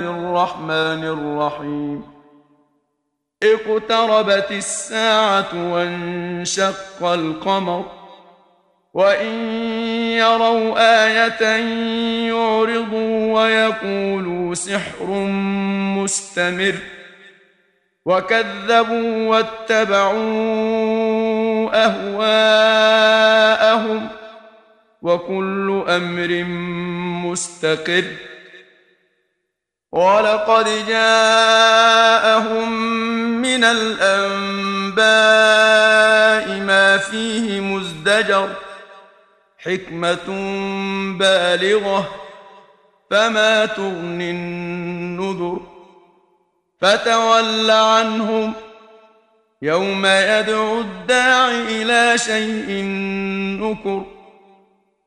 الرحمن الرحيم. اقتربت الساعة وانشق القمر. وإن يروا آية يعرضوا ويقولوا سحر مستمر. وكذبوا واتبعوا أهواءهم. وكل أمر مستقر. ولقد جاءهم من الأنباء ما فيه مزدجر حكمة بالغة فما تغني النذر فتول عنهم يوم يدعو الداع إلى شيء نكر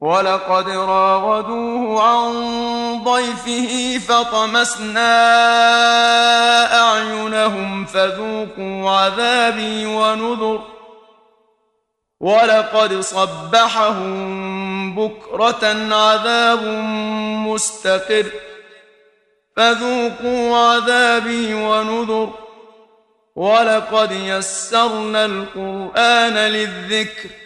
ولقد راودوه عن ضيفه فطمسنا أعينهم فذوقوا عذابي ونذر. ولقد صبحهم بكرة عذاب مستقر. فذوقوا عذابي ونذر. ولقد يسرنا القرآن للذكر.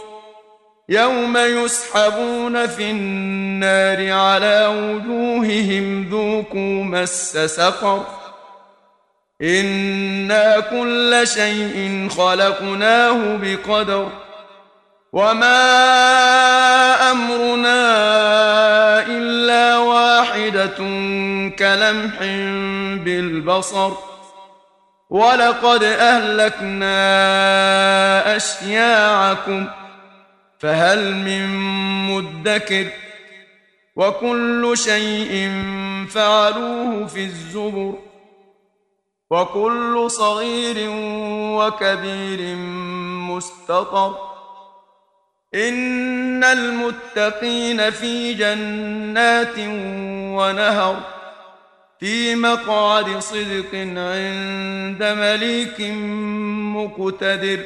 يوم يسحبون في النار على وجوههم ذوقوا مس سقر أنا كل شيء خلقناه بقدر وما امرنا الا واحدة كلمح بالبصر ولقد اهلكنا اشياعكم فهل من مدكر وكل شيء فعلوه في الزبر وكل صغير وكبير مستطر إن المتقين في جنات ونهر في مقعد صدق عند مليك مقتدر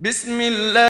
بسم الله